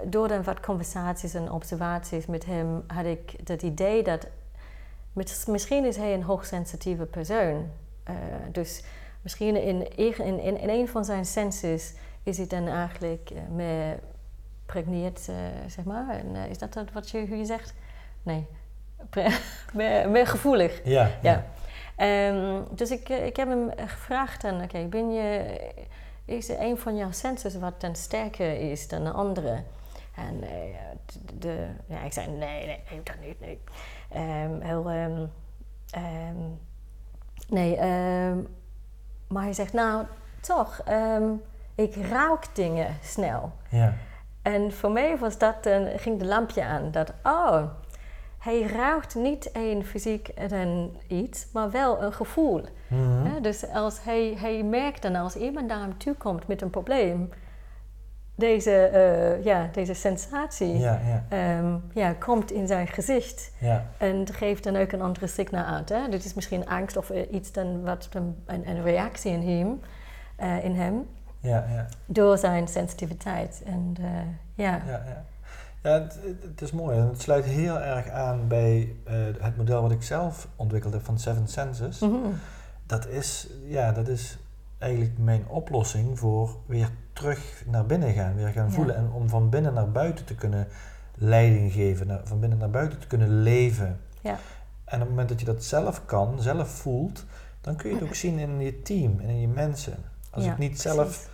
B: door dan wat conversaties en observaties met hem had ik het idee dat misschien is hij een hoogsensitieve persoon. Dus misschien in, in, in, in een van zijn senses is hij dan eigenlijk meer pregneerd, eh, zeg maar. En, eh, is dat wat je, hoe je zegt? Nee, meer, gevoelig.
A: Ja.
B: Ja. Ehm, dus ik, eh, ik heb hem gevraagd en oké, ben je, is er een van jouw senses wat dan sterker is dan de andere? En de, de- ja, ik zei nee, nee, nee, dat niet, nee. Ehm, heel, ehm, nee, maar hij zegt nou, toch, ik ruik dingen snel.
A: Ja.
B: En voor mij was dat, dan ging de lampje aan. Dat, oh, hij ruikt niet een fysiek dan iets, maar wel een gevoel.
A: Mhm.
B: Dus als hij, hij merkt dan als iemand naar hem toe komt met een probleem, deze, eh, ja, deze sensatie
A: Ja, ja,
B: ehm, ja, komt in zijn gezicht.
A: ja.
B: En geeft dan ook een andere signaal uit. Hè? Dit is misschien angst of eh, iets dan wat een, een, een reactie in hem, eh, in hem
A: Ja, ja,
B: door zijn sensitiviteit. En eh, ja.
A: ja, ja. Ja, het, is mooi. En het sluit heel erg aan bij eh, het model wat ik zelf ontwikkeld heb van Seven Senses.
B: Mhm.
A: Dat is, ja, dat is eigenlijk mijn oplossing voor weer terug naar binnen gaan, weer gaan
B: Ja.
A: voelen. En om van binnen naar buiten te kunnen leiding geven, naar- van binnen naar buiten te kunnen leven.
B: Ja.
A: En op het moment dat je dat zelf kan, zelf voelt, dan kun je het ook zien in je team en in je mensen. Als
B: Ja,
A: ik niet
B: precies.
A: zelf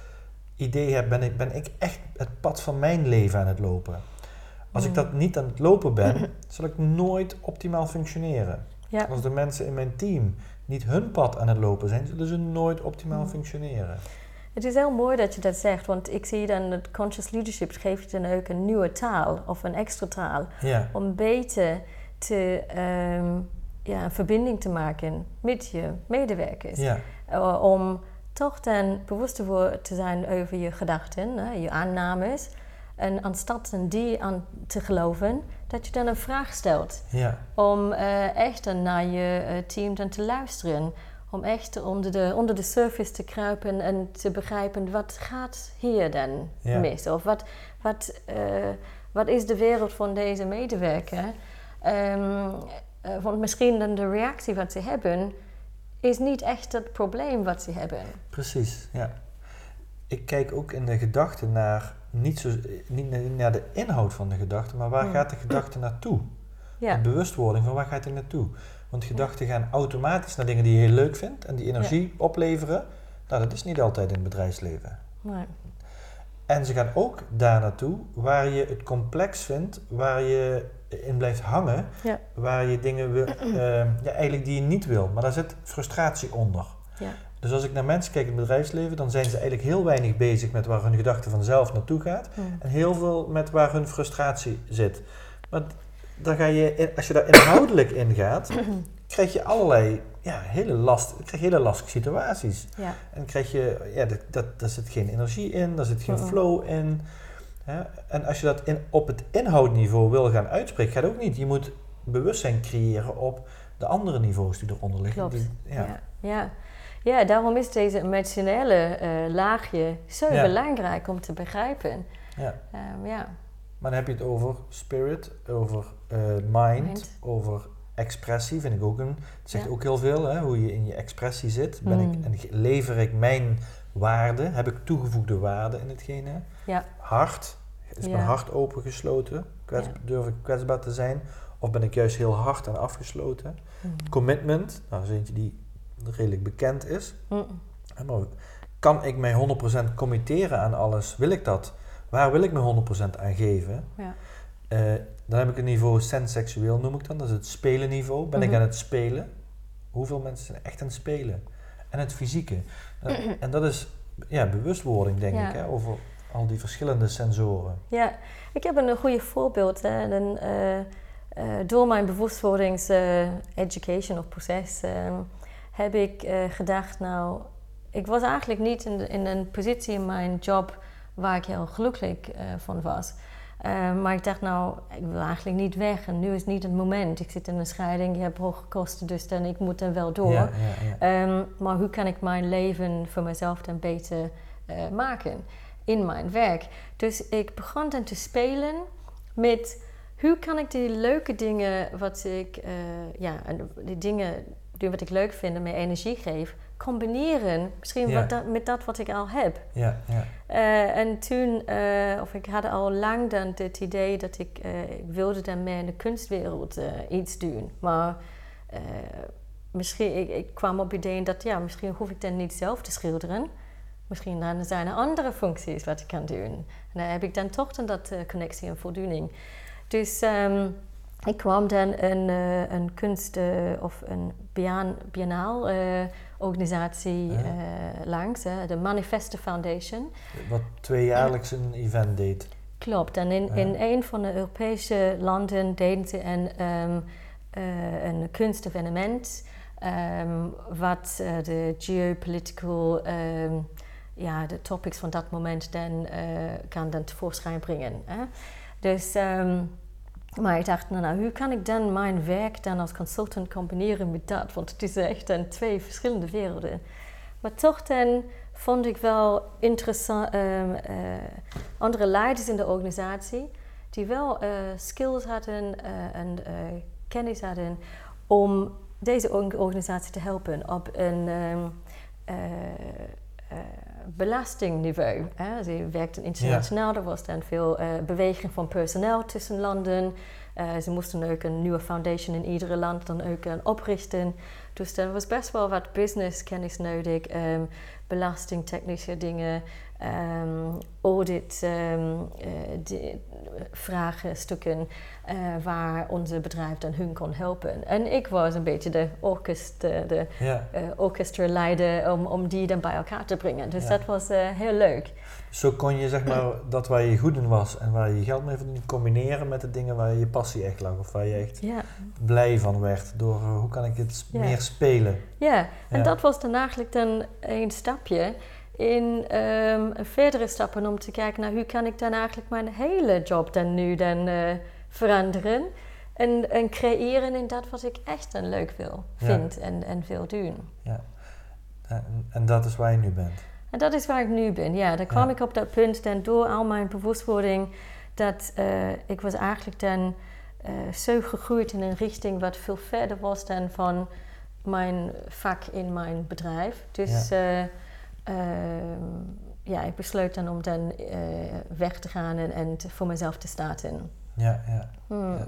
A: idee heb, ben ik, ben ik echt het pad van mijn leven aan het lopen. Als ik dat niet aan het lopen ben, zal ik nooit optimaal functioneren.
B: Ja.
A: Als de mensen in mijn team niet hun pad aan het lopen zijn, zullen ze nooit optimaal
B: Mm.
A: functioneren.
B: Het is heel mooi dat je dat zegt, want ik zie dan dat conscious leadership geeft je dan ook een nieuwe taal of een extra taal
A: Ja,
B: om beter te, ehm, ja, een verbinding te maken met je medewerkers.
A: ja,
B: Uh, om toch dan bewust te wo- te zijn over je gedachten, hè, je aannames. En dan die aan te geloven, dat je dan een vraag stelt.
A: ja,
B: Om eh, echt dan naar je eh, team dan te luisteren. Om echt onder de, onder de surface te kruipen en te begrijpen wat gaat hier dan
A: Ja.
B: mis? Of wat, wat, eh, wat is de wereld van deze medewerker? Ehm, eh, want misschien dan de reactie wat ze hebben is niet echt het probleem wat ze hebben.
A: precies. Ja. Ik kijk ook in de gedachten naar, niet, zo, niet na- naar de inhoud van de gedachte, maar waar gaat de gedachte naartoe?
B: Ja,
A: De bewustwording van waar gaat hij naartoe? Want gedachten gaan automatisch naar dingen die je heel leuk vindt en die energie opleveren. Nou, dat is niet altijd in het bedrijfsleven.
B: nee.
A: En ze gaan ook daar naartoe waar je het complex vindt, waar je in blijft hangen,
B: Ja.
A: waar je dingen wil, eh, ja, eigenlijk die je niet wil. Maar daar zit frustratie onder.
B: Ja.
A: Dus als ik naar mensen kijk in het bedrijfsleven, dan zijn ze eigenlijk heel weinig bezig met waar hun gedachte vanzelf naartoe gaat.
B: Hm.
A: En heel veel met waar hun frustratie zit. Maar dan ga je, als je daar inhoudelijk in gaat, krijg je allerlei ja, hele, last, krijg hele lastige situaties.
B: Ja.
A: En krijg je, ja, dat, dat, daar zit geen energie in, daar zit geen flow in. En als je dat in, op het inhoudniveau wil gaan uitspreken, gaat ook niet. Je moet bewustzijn creëren op de andere niveaus die eronder liggen.
B: Klopt.
A: Die-
B: Ja.
A: ja.
B: Ja. Ja. daarom is deze emotionele eh, laagje zo
A: Ja.
B: belangrijk om te begrijpen.
A: Ja.
B: Ehm, ja.
A: Maar dan heb je het over spirit, over eh, mind,
B: Mind.
A: over expressie, vind ik ook een. Het zegt ook heel veel, hè, hoe je in je expressie zit. Ben
B: Mm.
A: ik, en ge- lever ik mijn waarde? Heb ik toegevoegde waarde in hetgene?
B: Ja.
A: Hart, is mijn hart opengesloten? Kwets. Durf ik kwetsbaar te zijn? Of ben ik juist heel hard en afgesloten?
B: Hm.
A: Commitment, nou, dat is eentje die redelijk bekend is. Hè, Maar kan ik mij 100% committeren aan alles? Wil ik dat? Waar wil ik me 100% aan geven?
B: Ja.
A: Eh, dan heb ik een niveau sensexueel, noem ik dan. Dat is het spelenniveau. Ben ik
B: Mhm.
A: aan het spelen? Hoeveel mensen zijn echt aan het spelen? En het fysieke. Eh, en dat is ja, bewustwording, denk
B: Ja.
A: ik, hè, over al die verschillende sensoren.
B: Ja, ik heb een goede voorbeeld. Hè. En, eh, eh, door mijn bewustwordings eh, education of proces ehm, heb ik gedacht, nou, ik was eigenlijk niet in, de- in een positie in mijn job waar ik heel gelukkig van was. Eh, maar ik dacht, nou, ik wil eigenlijk niet weg en nu is niet het moment. Ik zit in een scheiding, je hebt hoge kosten, dus dan, ik moet dan wel door.
A: Ja, ja, ja.
B: Ehm, maar hoe kan ik mijn leven voor mezelf dan beter eh, maken in mijn werk? Dus ik begon dan te spelen met hoe kan ik die leuke dingen wat ik, eh, ja, die dingen doen wat ik leuk vind en mij energie geef, combineren. Misschien
A: Ja.
B: wat dat, met dat wat ik al heb.
A: ja, ja.
B: Eh, en toen, eh, of ik had al lang dan het idee dat ik, eh, ik wilde dan meer in de kunstwereld iets doen. Maar misschien, ik, ik kwam op ideeën dat ja, misschien hoef ik dan niet zelf te schilderen. Misschien dan zijn er andere functies wat ik kan doen. En daar heb ik dan toch dan dat connectie en voldoening. Dus ehm, ik kwam dan een, een kunst- of een bian- biennaal organisatie
A: Ja.
B: eh, langs, hè, de Manifesto Foundation.
A: Wat tweejaarlijks een event deed.
B: Klopt, en in, in een van de Europese landen deden ze een, eh, een kunstevenement ehm, wat eh, de geopolitical, ehm, ja, de topics van dat moment dan kan dan tevoorschijn brengen. Hè? Dus, maar ik dacht, nou, nou, hoe kan ik dan mijn werk dan als consultant combineren met dat? Want het is echt dan twee verschillende werelden. Maar toch dan vond ik wel interessant, ehm, eh, andere leiders in de organisatie die wel eh, skills hadden eh, en kennis hadden om deze org- organisatie te helpen op een ehm, eh, eh, belastingniveau. Hè. Ze werkten internationaal, er was dan veel eh, beweging van personeel tussen landen. Eh, ze moesten ook een nieuwe foundation in iedere land dan ook eh, oprichten. Dus er was best wel wat business kennis nodig, ehm, belastingtechnische dingen, um, audit um, vraagstukken waar onze bedrijf dan hun kon helpen. En ik was een beetje de, orkest, de ja. orchestraleider om, om die dan bij elkaar te brengen. Dus dat was heel leuk.
A: Zo kon je zeg maar dat waar je goed in was en waar je geld mee verdiende combineren met de dingen waar je passie echt lag of waar je echt ja. blij van werd door hoe kan ik het meer spelen.
B: Ja, en dat was dan eigenlijk dan een stapje in um, verdere stappen om te kijken naar hoe kan ik dan eigenlijk mijn hele job dan nu dan veranderen en, en creëren in dat wat ik echt dan leuk wil, vind en, en wil doen.
A: Ja, en, en, dat is waar je nu bent.
B: En dat is waar ik nu ben, ja. Dan kwam ik op dat punt dan door al mijn bewustwording dat uh, ik was eigenlijk dan uh, zo gegroeid in een richting wat veel verder was dan van mijn vak in mijn bedrijf. Dus ja. Ehm, ja, ik besloot dan om dan uh, weg te gaan en, en voor mezelf te starten.
A: Ja, ja. Hmm. ja.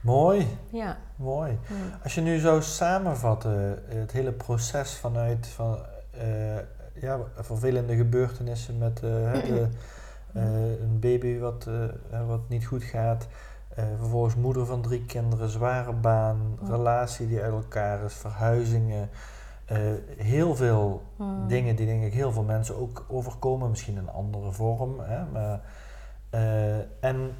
A: Mooi. Ja. Mooi. Hmm. Als je nu zou samenvatten, het hele proces vanuit van, uh, ja, vervelende gebeurtenissen met uh, de, een baby wat, wat niet goed gaat, vervolgens moeder van drie kinderen, zware baan, hmm. relatie die uit elkaar is, verhuizingen. Uh, heel veel hmm. dingen die denk ik heel veel mensen ook overkomen, misschien in een andere vorm. Hè, maar, uh, en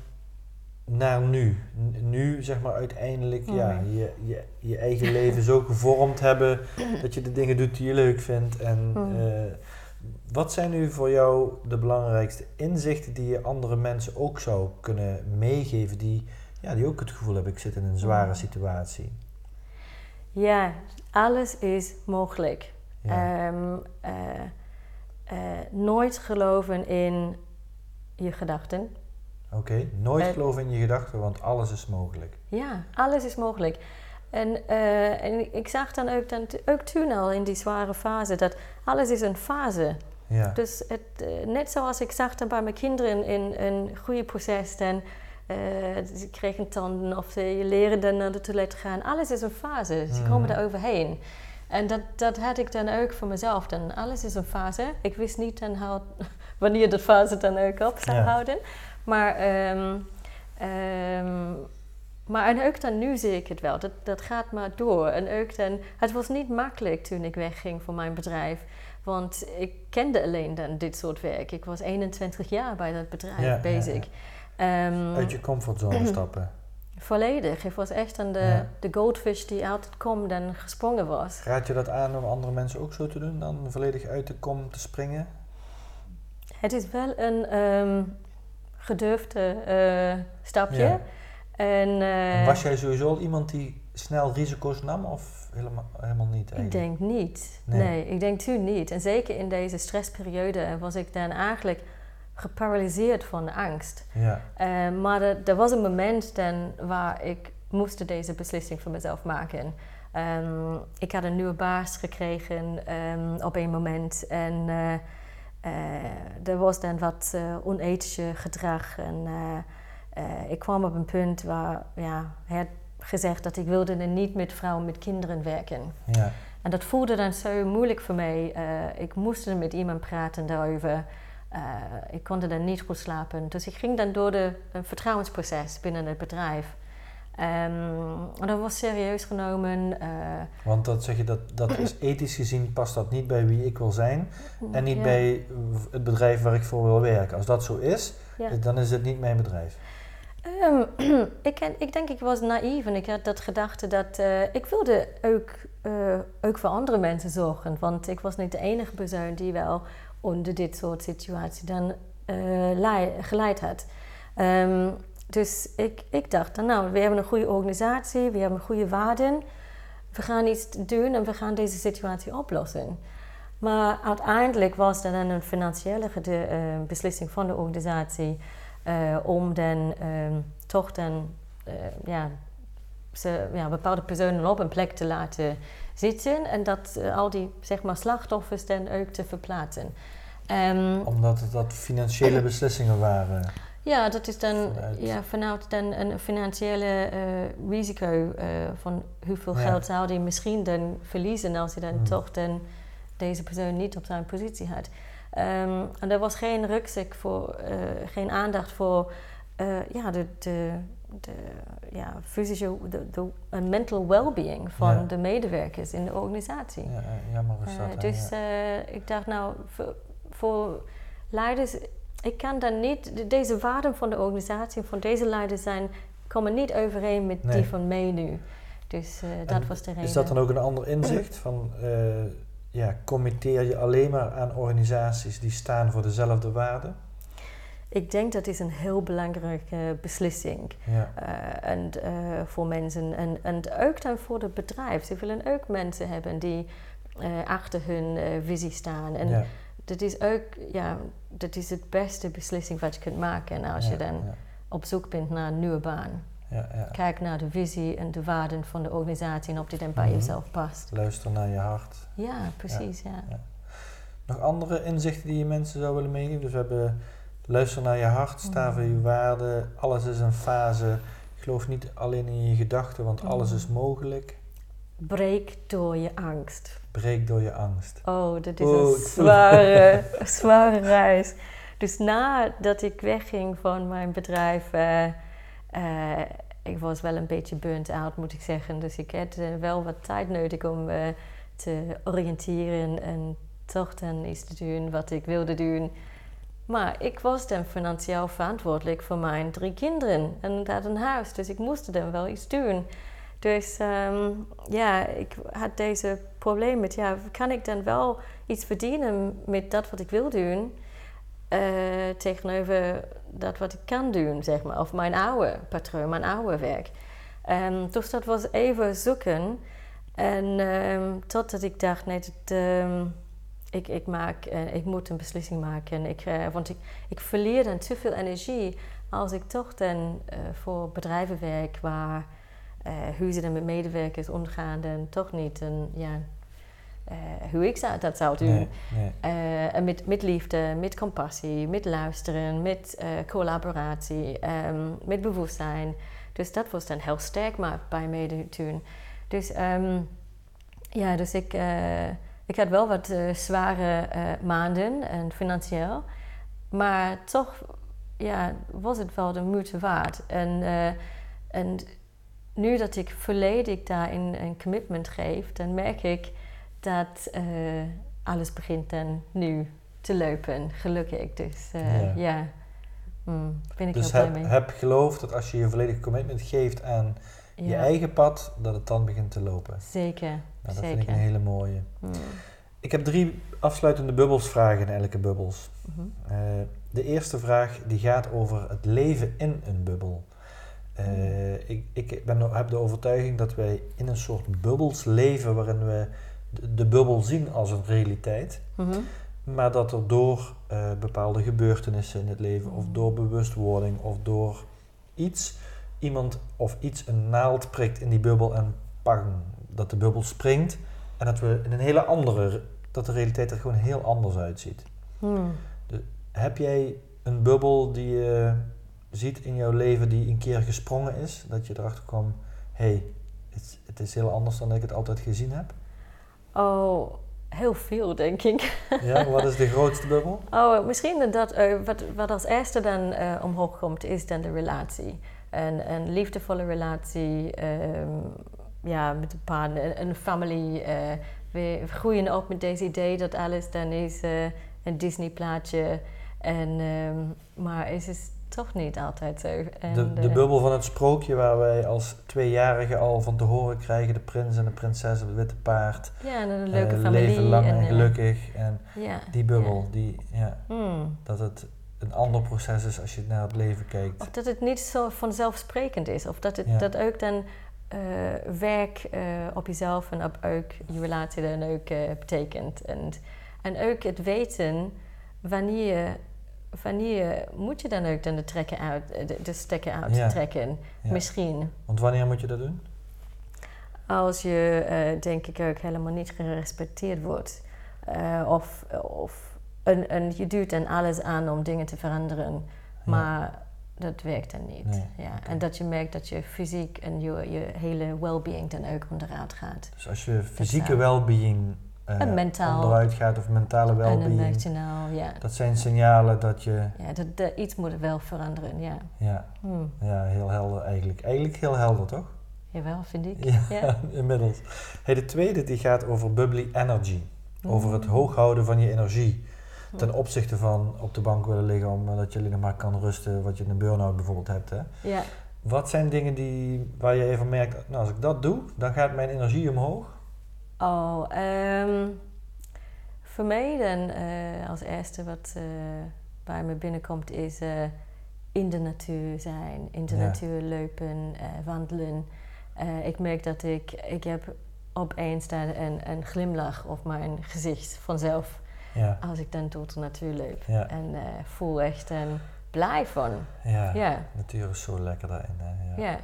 A: naar nu. Nu zeg maar uiteindelijk hmm. ja, je, je, je eigen leven zo gevormd hebben dat je de dingen doet die je leuk vindt. En hmm. uh, wat zijn nu voor jou de belangrijkste inzichten die je andere mensen ook zou kunnen meegeven die, ja, die ook het gevoel hebben ik zit in een zware situatie?
B: Ja, alles is mogelijk. Ehm, eh, eh, nooit geloven in je gedachten.
A: Oké, nooit uh, geloven in je gedachten, want alles is mogelijk.
B: Ja, alles is mogelijk. En, en ik zag dan ook, dan ook toen al in die zware fase dat alles is een fase. Ja. Dus het, net zoals ik zag dan bij mijn kinderen in een goede proces, dan ze kregen tanden of ze leren dan naar de toilet gaan. Alles is een fase. Ze komen mm. er overheen. En dat, dat had ik dan ook voor mezelf. Dan alles is een fase. Ik wist niet dan how, wanneer de fase dan ook op zou houden. Maar, um, um, maar en ook dan nu zie ik het wel. Dat, dat gaat maar door. En ook dan, het was niet makkelijk toen ik wegging van mijn bedrijf. Want ik kende alleen dan dit soort werk. Ik was 21 jaar bij dat bedrijf bezig.
A: Um, Uit je comfortzone stappen.
B: Volledig. Het was echt aan de, de goldfish die altijd komt en gesprongen was.
A: Raad je dat aan om andere mensen ook zo te doen, dan volledig uit de kom te springen?
B: Het is wel een um, gedurfde uh, stapje. Ja. En, uh,
A: was jij sowieso al iemand die snel risico's nam of helemaal, helemaal niet?
B: Eigenlijk? Ik denk niet. Nee. nee, ik denk toen niet. En zeker in deze stressperiode was ik dan eigenlijk geparalyseerd van angst. Ja. Uh, maar er, was een moment dan waar ik moest deze beslissing voor mezelf maken. Um, ik had een nieuwe baas gekregen um, op een moment en uh, uh, er was dan wat onethische gedrag. En ik kwam op een punt waar ja, hij had gezegd dat ik wilde niet met vrouwen met kinderen werken. Ja. En dat voelde dan zo moeilijk voor mij. ik moest er met iemand praten daarover. Uh, ik kon dan niet goed slapen. Dus ik ging dan door de, een vertrouwensproces binnen het bedrijf. Um, dat was serieus genomen. Uh,
A: Want dat zeg je, dat, dat is ethisch gezien past dat niet bij wie ik wil zijn en niet bij het bedrijf waar ik voor wil werken. Als dat zo is, dan is het niet mijn bedrijf.
B: Um, ik, ik denk ik was naïef en ik had dat gedachte dat uh, ik wilde ook, ook voor andere mensen zorgen. Want ik was niet de enige persoon die wel onder dit soort situatie dan uh, geleid had. Um, dus ik, ik dacht dan, nou, we hebben een goede organisatie, we hebben goede waarden. We gaan iets doen en we gaan deze situatie oplossen. Maar uiteindelijk was dan een financiële uh, beslissing van de organisatie uh, om dan um, toch dan ja, ze, ja, bepaalde personen op een plek te laten zitten en dat uh, al die zeg maar, slachtoffers dan ook te verplaatsen.
A: Um, Omdat het dat financiële beslissingen waren.
B: Ja, dat is dan vanuit, ja, vanuit dan een financiële uh, risico uh, van hoeveel ja. geld zou hij misschien dan verliezen als hij dan mm. toch dan deze persoon niet op zijn positie had. Ehm, en er was geen rugzak voor, eh, geen aandacht voor ja, de, de, de ja, fysische, de, de mental well-being van de medewerkers in de organisatie.
A: Ja, jammer is dat.
B: dus ik dacht nou, voor, voor leiders, ik kan dan niet, deze waarden van de organisatie, van deze leiders zijn, komen niet overeen met die van mij nu. Dus uh, dat was de reden.
A: Is dat dan ook een ander inzicht? Van, ja, committeer je alleen maar aan organisaties die staan voor dezelfde waarden?
B: Ik denk dat is een heel belangrijke beslissing ja. uh, en, voor mensen. En, en ook dan voor het bedrijf. Ze willen ook mensen hebben die achter hun visie staan. En ja. dat is ook ja, dat is het beste beslissing wat je kunt maken als je dan op zoek bent naar een nieuwe baan. Ja, ja. Kijk naar de visie en de waarden van de organisatie en of die dan bij mhm. jezelf past.
A: Luister naar je hart.
B: Ja, precies, ja.
A: Nog andere inzichten die je mensen zou willen meegeven? Dus we hebben luister naar je hart, sta voor je mhm. waarden, alles is een fase. Geloof niet alleen in je gedachten, want alles mhm. is mogelijk.
B: Breek door je angst.
A: Breek door je angst.
B: Oh, dat is een zware, zware reis. Dus nadat ik wegging van mijn bedrijf, uh, uh, ik was wel een beetje burnt out, moet ik zeggen. Dus ik had uh, wel wat tijd nodig om te oriënteren en toch dan iets te doen wat ik wilde doen. Maar ik was dan financieel verantwoordelijk voor mijn drie kinderen en dat een huis. Dus ik moest dan wel iets doen. Dus um, ja, ik had deze probleem met, ja, kan ik dan wel iets verdienen met dat wat ik wil doen? uh, tegenover dat wat ik kan doen, zeg maar. Of mijn oude patroon, mijn oude werk. Um, dus dat was even zoeken. En um, totdat ik dacht, nee, dat, ik, ik, maak, uh, ik moet een beslissing maken. Ik, uh, want ik, ik verlier dan te veel energie als ik toch dan voor bedrijven werk waar hoe ze dan met medewerkers omgaan, dan toch niet een, ja, uh, hoe ik zou, dat zou doen. Nee, Uh, met, met liefde, met compassie, met luisteren, met uh, collaboratie, um, met bewustzijn. Dus dat was dan heel sterk maar bij mij toen. Dus um, ja, dus ik, ik had wel wat zware maanden en financieel. Maar toch ja, was het wel de moeite waard. En, en nu dat ik volledig daarin een commitment geef, dan merk ik dat alles begint dan nu te lopen, gelukkig. Dus ja, ja. Mm, ben ik
A: dus
B: mee.
A: heb geloof dat als je je volledige commitment geeft aan je eigen pad, dat het dan begint te lopen.
B: Zeker, nou,
A: dat
B: zeker.
A: vind ik een hele mooie. Mm. Ik heb drie afsluitende bubbelsvragen in elke bubbels. Mm -hmm. uh, de eerste vraag die gaat over het leven in een bubbel. Uh, ik, ik ben, heb de overtuiging dat wij in een soort bubbels leven waarin we de, bubbel zien als een realiteit. Mhm. Maar dat er door uh, bepaalde gebeurtenissen in het leven, of door bewustwording, of door iets, iemand of iets een naald prikt in die bubbel en pang, dat de bubbel springt. En dat we in een hele andere, dat de realiteit er gewoon heel anders uitziet. Hmm. Dus heb jij een bubbel die je ziet in jouw leven die een keer gesprongen is? Dat je erachter kwam, hé, hey, het, het is heel anders dan ik het altijd gezien heb?
B: Oh, heel veel, denk ik.
A: Ja, wat is de grootste bubbel?
B: Oh, misschien dat uh, wat, wat als eerste dan uh, omhoog komt, is dan de relatie. Een, een liefdevolle relatie um, ja, met een partner, een familie. Uh, we groeien op met deze idee dat alles dan is een Disney-plaatje. En, um, maar is het toch niet altijd zo.
A: En de, de, bubbel van het sprookje waar wij als tweejarigen al van te horen krijgen, de prins en de prinses op het witte paard.
B: Ja, en een leuke uh, familie.
A: Leven lang en, en gelukkig. En ja, die bubbel, die, ja, hmm. dat het een ander proces is als je naar het leven kijkt.
B: Of dat het niet zo vanzelfsprekend is. Of dat het dat ook dan uh, werk uh, op jezelf en op ook je relatie dan ook betekent. En, en ook het weten wanneer je wanneer moet je dan ook dan de, trekken uit, de, de stekker uit trekken? Misschien.
A: Want wanneer moet je dat doen?
B: Als je, uh, denk ik, ook helemaal niet gerespecteerd wordt. Uh, of of een, een, je duwt dan alles aan om dingen te veranderen. Maar dat werkt dan niet. ja. En dat je merkt dat je fysiek en je, je hele well-being dan ook onderuit gaat.
A: Dus als je fysieke well-being eh,
B: En mentaal.
A: onderuit gaat of mentale
B: emotioneel, ja.
A: Dat zijn signalen dat je,
B: Ja, dat, dat iets moet wel veranderen, ja.
A: ja,
B: Hmm.
A: ja, heel helder eigenlijk. Eigenlijk heel helder, toch?
B: Jawel, vind ik.
A: Ja,
B: Ja.
A: inmiddels. Hey, de tweede die gaat over bubbly energy. Over het
B: Mm.
A: hoog houden van je energie. Ten opzichte van op de bank willen liggen omdat je alleen nog maar kan rusten, wat je in een burn-out bijvoorbeeld hebt. Hè?
B: Ja.
A: Wat zijn dingen die, waar je even merkt, nou als ik dat doe, dan gaat mijn energie omhoog?
B: Oh, ehm, voor mij dan eh, als eerste wat eh, bij me binnenkomt is eh, in de natuur zijn, in de
A: Ja.
B: natuur lopen, eh, wandelen. Eh, ik merk dat ik, ik heb opeens dan een, een glimlach op mijn gezicht vanzelf
A: Ja,
B: als ik dan door de natuur loop.
A: Ja.
B: En eh, voel echt een blij van.
A: ja.
B: Ja.
A: natuur is zo lekker daarin. Hè? Ja.
B: Ja.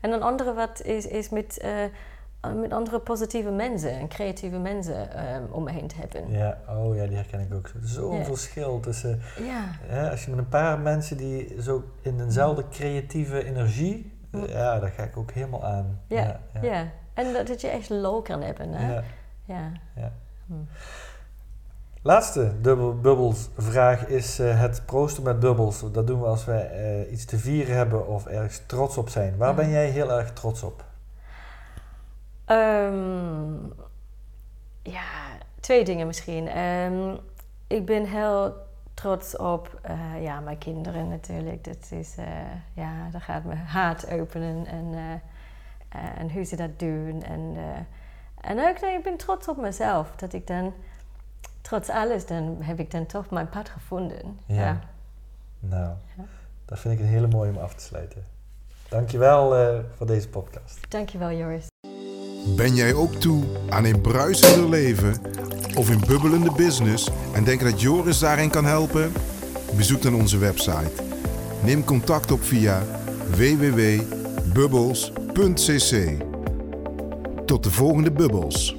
B: En een andere wat is, is met, eh, met andere positieve mensen en creatieve mensen ehm, om me heen te hebben.
A: Ja, oh ja, die herken ik ook. Zo'n verschil tussen,
B: Ja,
A: als je met een paar mensen die zo in eenzelfde creatieve energie,
B: Mm.
A: ja, daar ga ik ook helemaal aan.
B: Ja,
A: ja.
B: En dat, dat je echt lol kan hebben. Hè?
A: Ja.
B: Ja.
A: Ja.
B: Hm.
A: Laatste dubbel, bubbelsvraag is eh, het proosten met bubbels. Dat doen we als wij eh, iets te vieren hebben of ergens trots op zijn. Waar ben jij heel erg trots op?
B: Ehm, ja, twee dingen misschien. Ehm, ik ben heel trots op eh, ja, mijn kinderen natuurlijk. Dat is, ja, dat gaat mijn hart openen en, en hoe ze dat doen. En, en ook, nee, ik ben trots op mezelf. Dat ik dan, trots alles, dan heb ik dan toch mijn pad gevonden.
A: Ja. Nou,
B: Ja.
A: dat vind ik een hele mooie om af te sluiten. Dankjewel eh voor deze podcast.
B: Dankjewel, Joris.
D: Ben jij ook toe aan een bruisender leven of een bubbelende business en denk dat Joris daarin kan helpen? Bezoek dan onze website. Neem contact op via www.bubbles.cc. Tot de volgende bubbels.